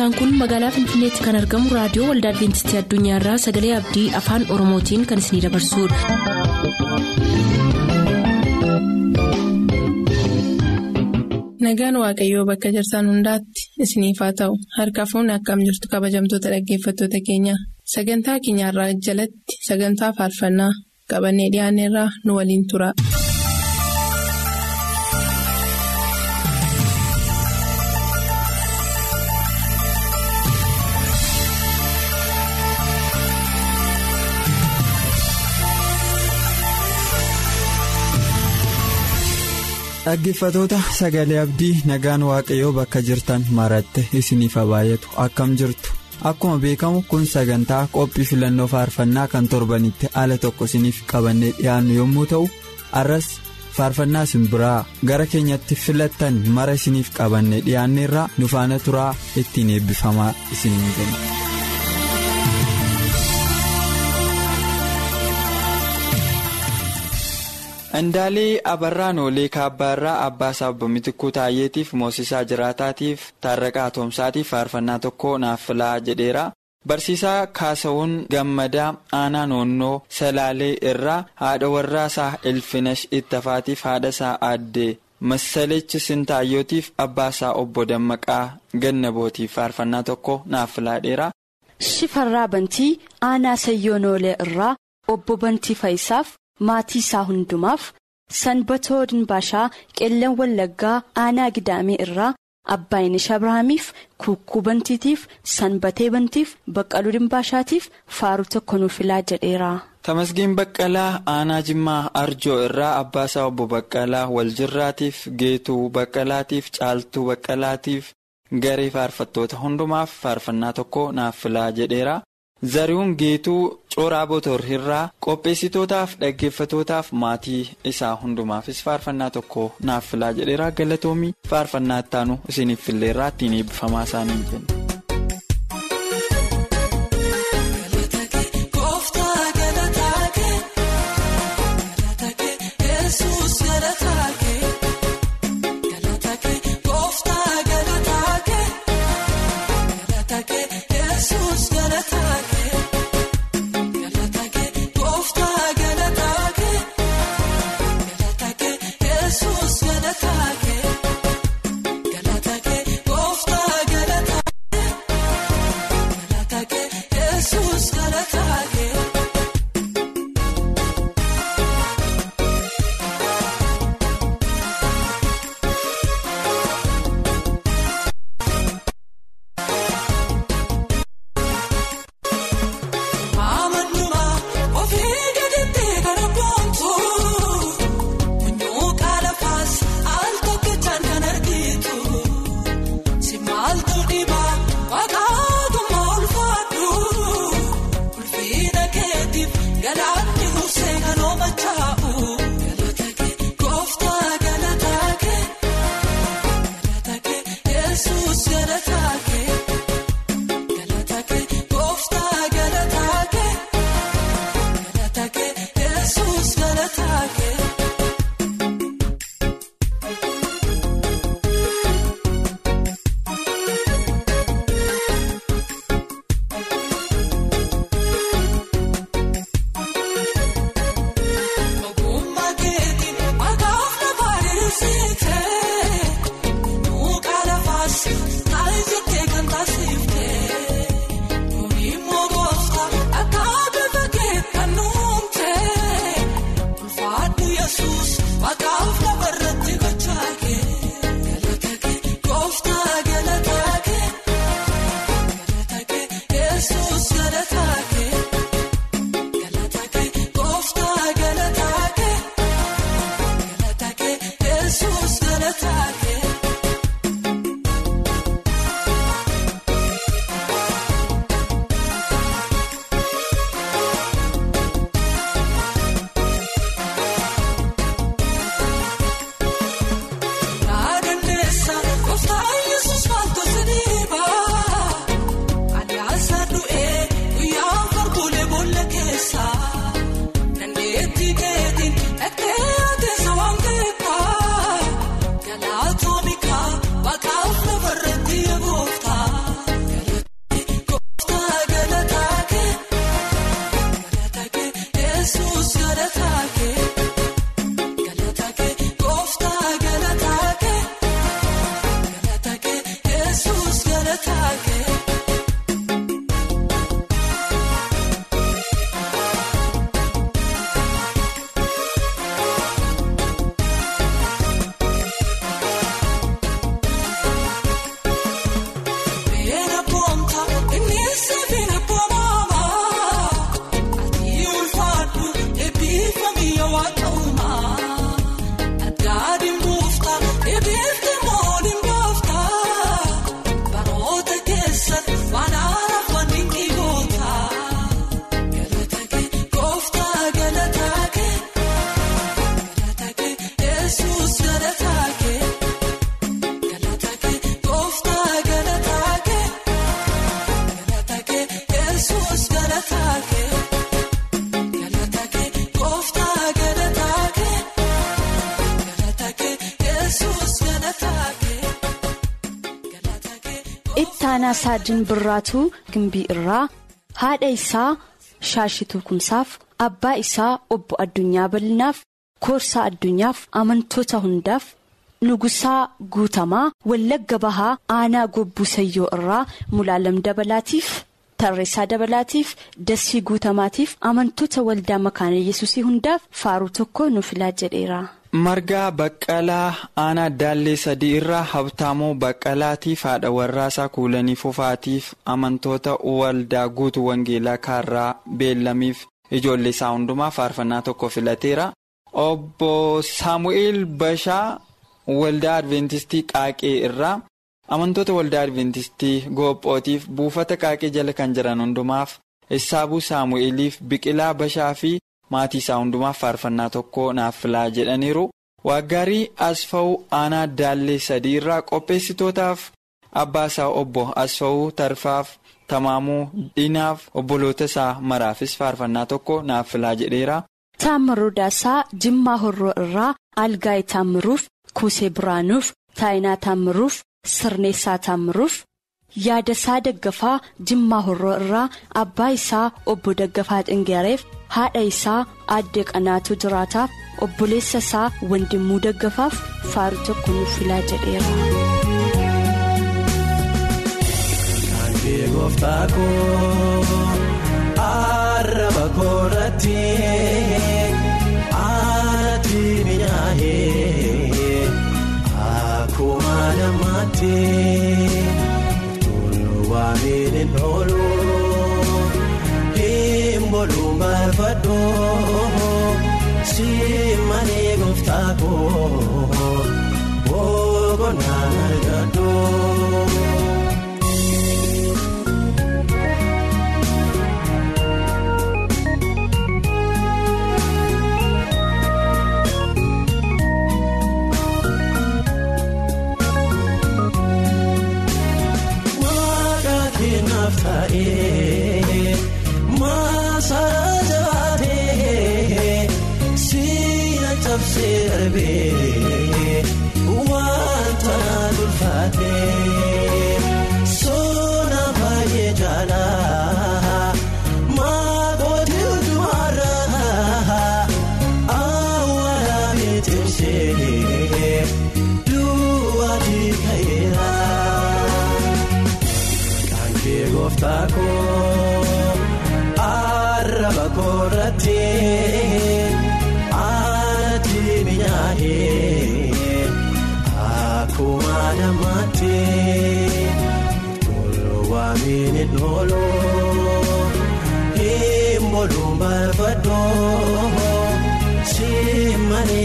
sagantaan kun magaalaa finfinneetti kan argamu raadiyoo waldaa adventistii addunyaarraa sagalee abdii afaan oromootiin kan isinidabarsudha. nagaan waaqayyoo bakka jirtan hundaatti isiniif haa ta'u harka fuunni akkam jirtu kabajamtoota dhaggeeffattoota keenya sagantaa keenyarraa jalatti sagantaa faarfannaa qabannee dhiyaanneerraa nu waliin tura. Dhaggeeffatoota sagalee abdii nagaan waaqayyoo bakka jirtan maratte isiniif haa baay'atu akkam jirtu akkuma beekamu kun sagantaa qophii filannoo faarfannaa kan torbanitti ala tokko isiniif qabannee dhiyaannu yommuu ta'u arras faarfannaa isin biraa gara keenyatti filattan mara isiniif qabannee dhiyaanneerraa nu faana turaa ittiin eebbifamaa isiniin jenna. Indaalee Abarraan Oolee Kaabbaarraa Abbaasaa Obbo Mitikuu Taayyeetiif Moosisaa Jiraataatiif Taarraqaa Toomsaatiif faarfannaa tokko naaf filaa jedheera. Barsiisaa Kaasawuun Gammadaa Aanaa Noonnoo Salaalee irraa haadha warraasaa Elfinash Ittafaatiif haadhasaa Aaddee Massaleechi Sintaayyootiif Abbaasaa Obbo Dammaqaa Gannabootiif faarfannaa tokko naaf filaadheera. Shifarraa Bantii Aanaa Sayyoonoolee irraa Obbo Bantii Faayisaaf. Maatii isaa hundumaaf sanbatoo dinbaashaa qeellan wallaggaa aanaa gidaamee irraa abbaayinesh abrahaamiif kuukkuu bantiitiif sanbatee bantiif baqqaluu dinbaashaatiif faaruu tokko nuuf filaa jedheera. Tamasgiin Baqqalaa Aanaa Jimmaa Arjoo irraa Abbaasaa Obbo Baqqalaa Waljirraatiif Geetuu Baqqalaatiif Caaltuu Baqqalaatiif garee faarfattoota hundumaaf faarfannaa tokko naaf filaa jedheera. Zarihuun Geetuu Cooraa Botorrirraa qopheessitootaaf dhaggeeffatootaaf maatii isaa hundumaafis faarfannaa tokko naaf filaa jedheera galatoomii faarfannaa ittaanu isiniif filleerraa ittiin eebbifamaa isaanii jenna. Galaxy. Ittaanaa isaa dinbirraatuu gimbii irraa haadha isaa shaashituu kumsaaf abbaa isaa obbo addunyaa bal'inaaf koorsaa addunyaaf amantoota hundaaf nugusaa guutamaa wallagga bahaa aanaa gobbuu sayyoo irraa mulaalam dabalaatiif tarreessaa dabalaatiif dassii guutamaatiif amantoota waldaa makaana yesusii hundaaf faaruu tokko nu filaa jedheera. Margaa baqqalaa aanaa daallee sadii irraa habtaamuu baqqalaatiif haadha warraasaa kuulanii fufaatiif amantoota waldaa guutuu wangeelaa kaarraa beellamiif ijoollee isaa hundumaa faarfannaa tokko filateera obbo saamu'eel bashaa waldaa adventistii qaaqee irraa amantoota waldaa adventistii goophootiif buufata qaaqee jala kan jiran hundumaaf issaabuu saamu'eeliif biqilaa bashaa fi. Maatii isaa hundumaaf faarfannaa tokko naaf filaa jedhaniiru waaggaarii asfa'uu aanaa daallee sadii irraa qopheessitootaaf abbaa isaa obbo asfa'uu tarfaaf tamaamuu dhinaaf obboloota isaa maraafis faarfannaa tokko naaf filaa jedheera. Taammiruu Daasaa Jimmaa Horroo irraa Algaayii Taammiruuf Kuusee Biraanuuf Taayinaa Taammiruuf Sirneessaa Taammiruuf. Yaadasaa daggafaa jimmaa horroo irraa abbaa isaa obbo daggafaa xingeereef haadha isaa aadde qanaatu jiraataaf obboleessa isaa wandimmuu daggafaaf faaruu tokko nuuf filaa jedheera.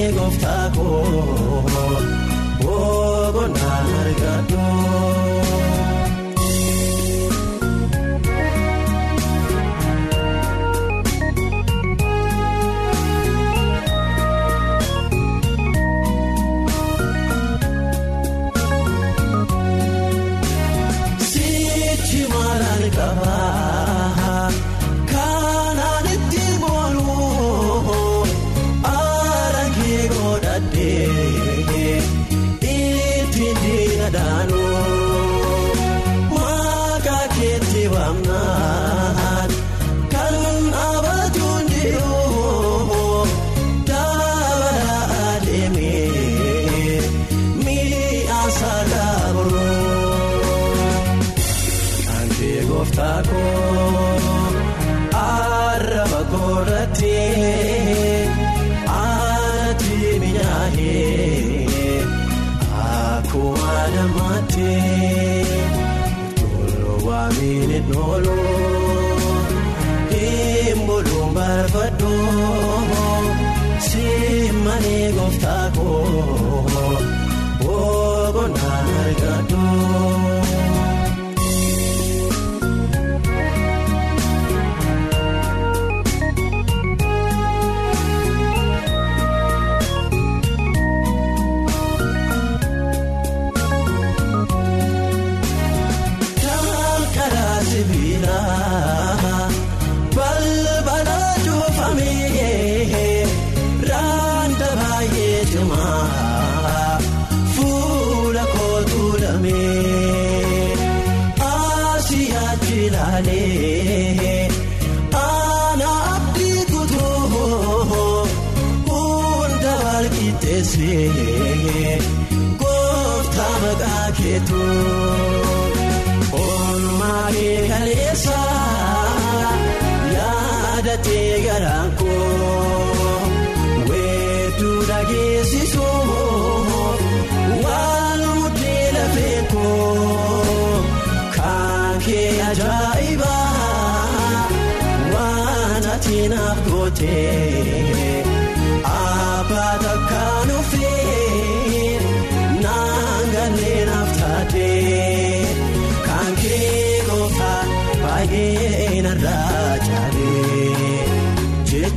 Simmanii tolwaamini noolo himbooluun barbaadoo simmanii gooftaa koo kee gooftaa maqaa keetu oolmaa kee kaleessa yaadatee garaan koo weedduu dhageessisuuf waan mudhii lafee koo kan kee ajaa'iba waan ati naaf gootee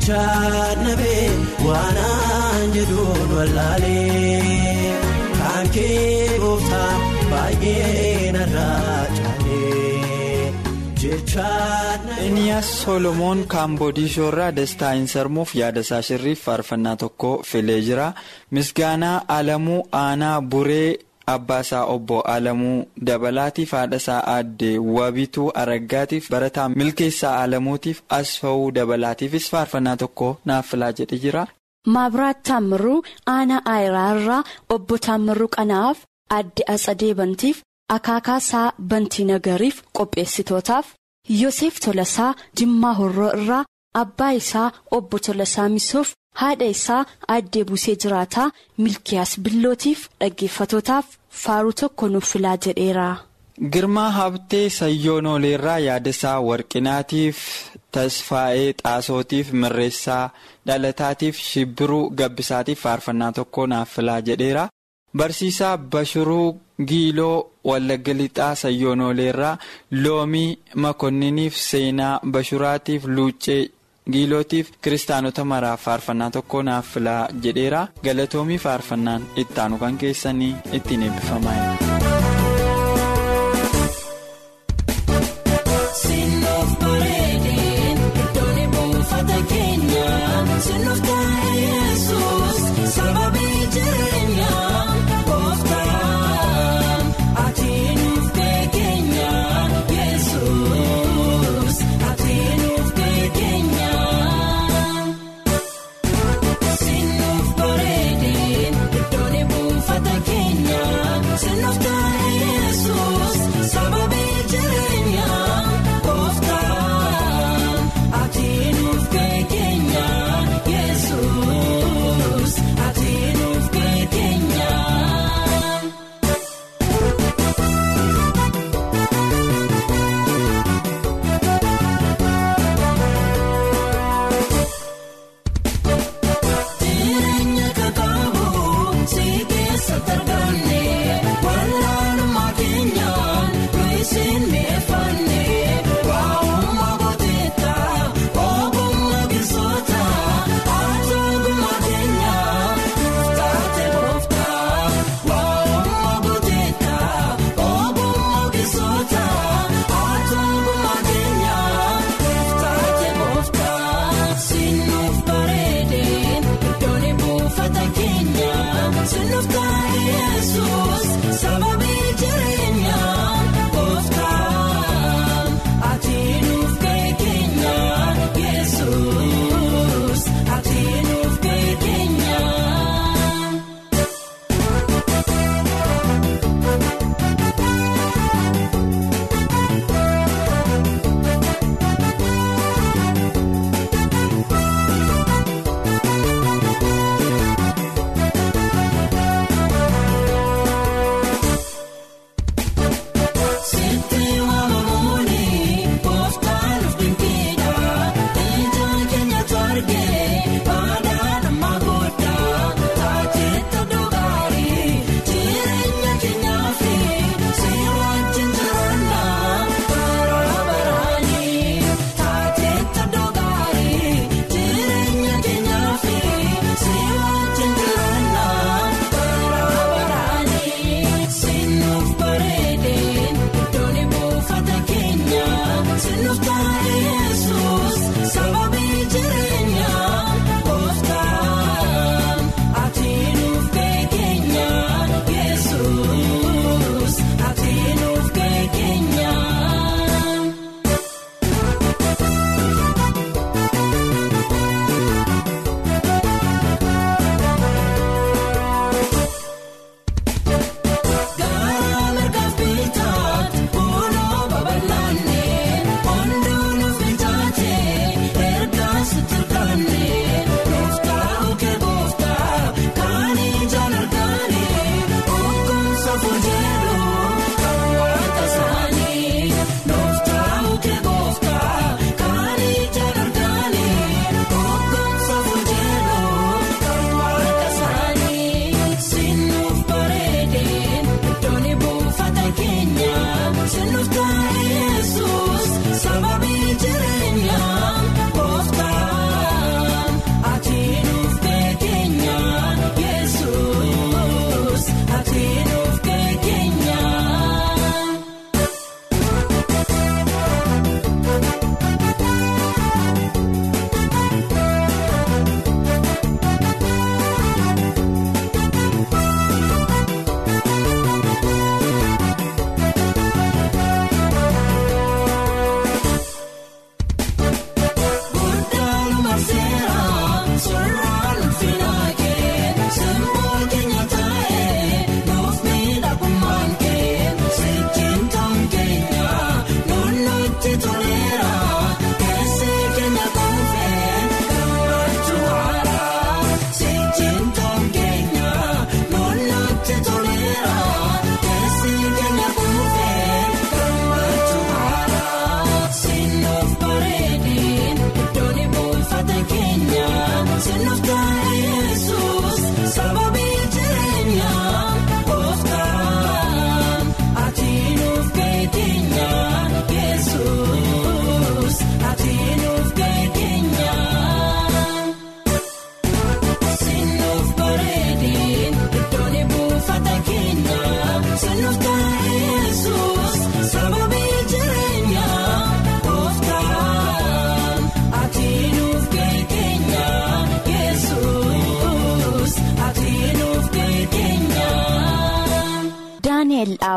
jecha nabee waanaan jedhuun wallaalee kan kee gooftaa baay'ee narraa caalee jecha nabee. Iniyaas Solomoon Kaamboodiishoorraa Dastaa hin sarmuuf yaadasaa shirriif faarfannaa tokko filee jira. Misgaanaa Alamuu Aanaa Buree Abbaasaa Obbo Alamuu Dabalaatiif haadhasaa Aaddee Wabituu Araggaatiif barataa Milkeessaa Alamuutiif Asfa'uu Dabalaatiifis faarfannaa tokko naaf filaa jedhe jira. Maabiraat Taammiruu Aanaa Ayiraarraa Obbo Taammiruu Qanaaf Aadde Atsadee Bantiif Akaakaasaa Bantii Nagariif qopheessitootaaf Yoseef Tolasaa Jimmaa Horroo irraa abbaa isaa Obbo Tolasaa Misoof haadha isaa Aaddee Busee Jiraataa Milkiyaas Billootiif dhaggeeffatootaaf faaruu tokko nuuf filaa jedheera. Girmaa Habtee Sayyoonoleerraa yaadasaa Warqinaatiif Tasfaa'ee Xaasootiif Mirreessaa Dhalataatiif Shibbiruu Gabbisaatiif faarfannaa tokko naaf filaa jedheera. Barsiisaa Bashiruu Giiloo Wallagga Lixaa Sayyoonoleerraa Loomii Makonniniif Seenaa Bashuraatiif Luuccee Giilootiif Kiristaanota maraaf faarfannaa tokko naaf filaa jedheera. Galatoomii faarfannaan ittaanu kan keessanii ittiin eebbifamaa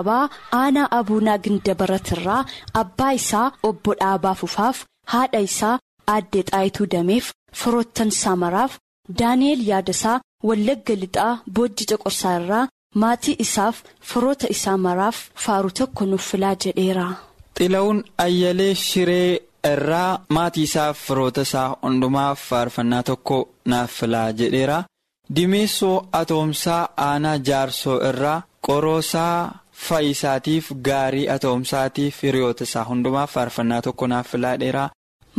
dhaabaa aanaa abuunaa gindabaratirraa abbaa isaa obbo dhaabaa fufaaf haadha isaa aaddee xaayituu dameef firoottan samaraaf daani'el yaadasaa wallagga lixaa boojji coqorsaa irraa maatii isaaf firoota isaa maraaf faaruu tokko nuuf filaa jedheera. Xila'uun ayyalee shiree irraa maatii isaaf firoota isaa hundumaaf faarfannaa tokko naaf filaa jedheera. Dimeessoo atoomsaa aanaa jaarsoo irraa qoroosaa faayisaatiif gaarii atoomsaatiif hiriyoota isaa hundumaaf faarfannaa tokko naaf filaa jedheera.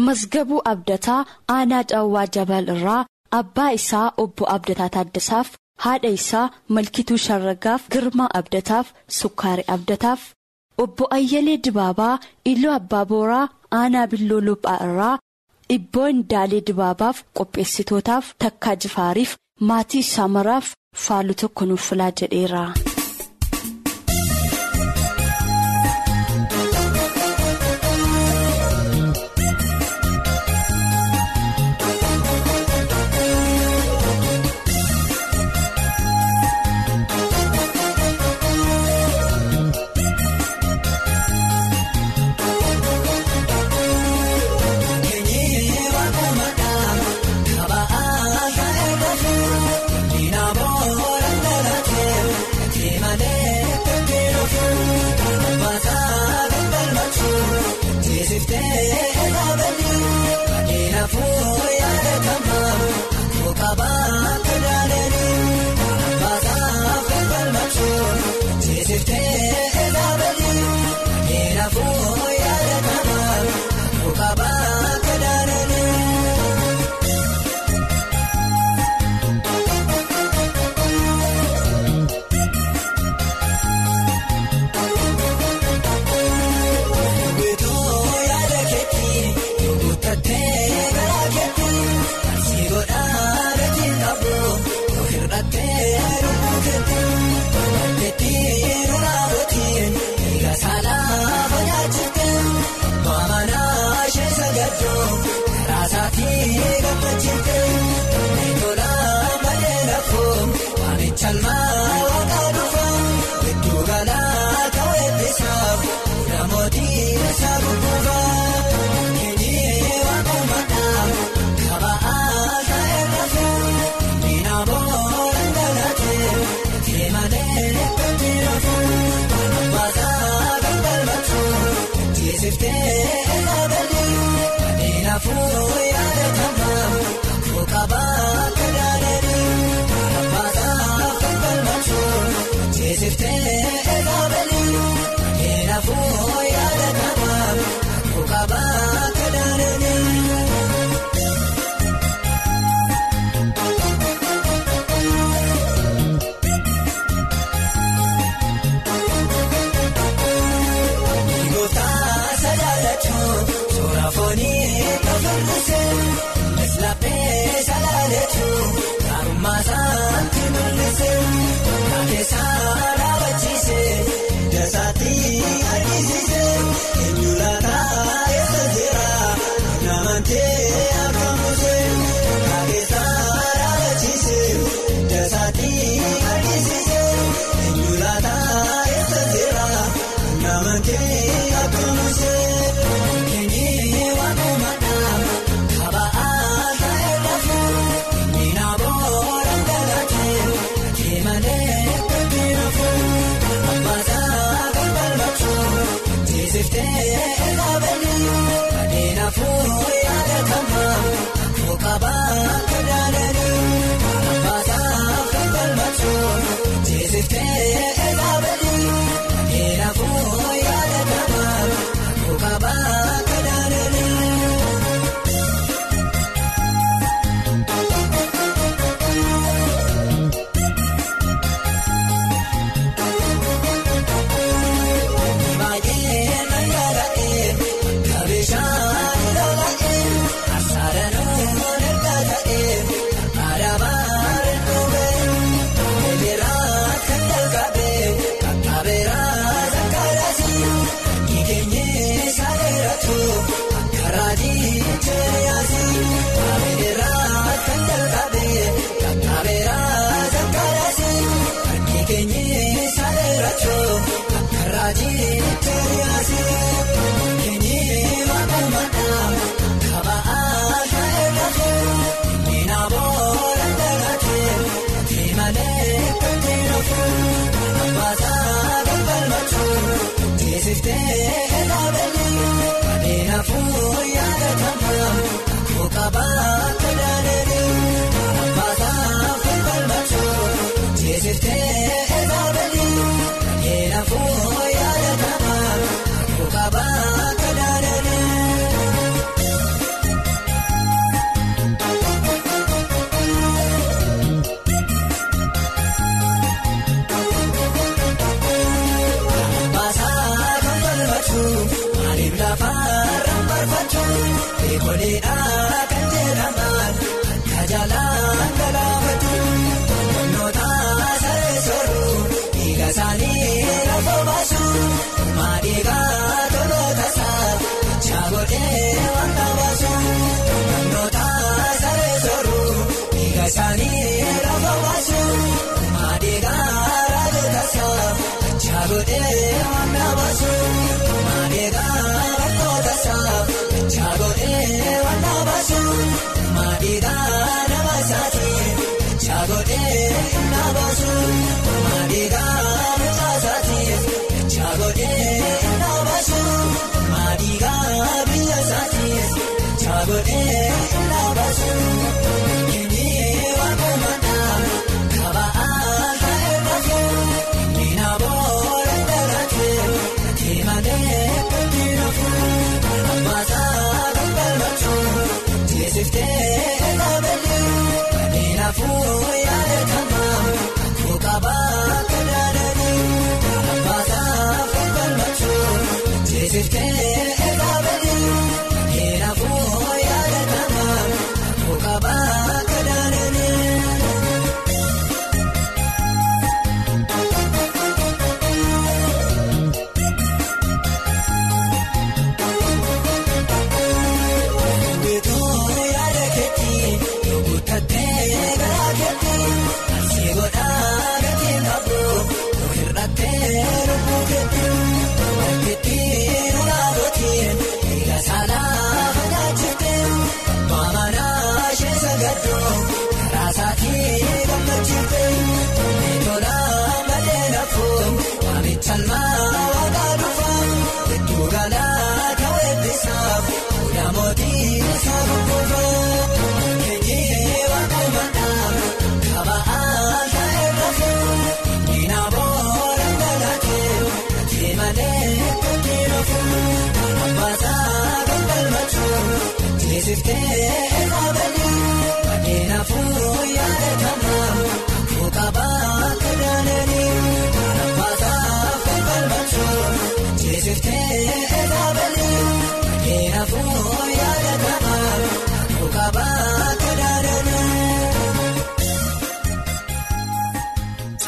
Masgabuu Abdataa aanaa Caawwaa Jabal irraa abbaa isaa obbo Abdataa Taaddasaaf haadha isaa Malkituu Sharragaaf Girmaa Abdataaf Sukkaari Abdataaf obbo Ayyalee Dibaabaa Iluu Abbaa Booraa aanaa Billoo Lophaa irraa Ibboo Indaalee Dibaabaaf qopheessitootaaf Takkaa Jifaariif maatii isaa maraaf faalu tokko nuuf filaa jedheera. Naannoo yaadatamaa koo qabaa. siftee eegalee.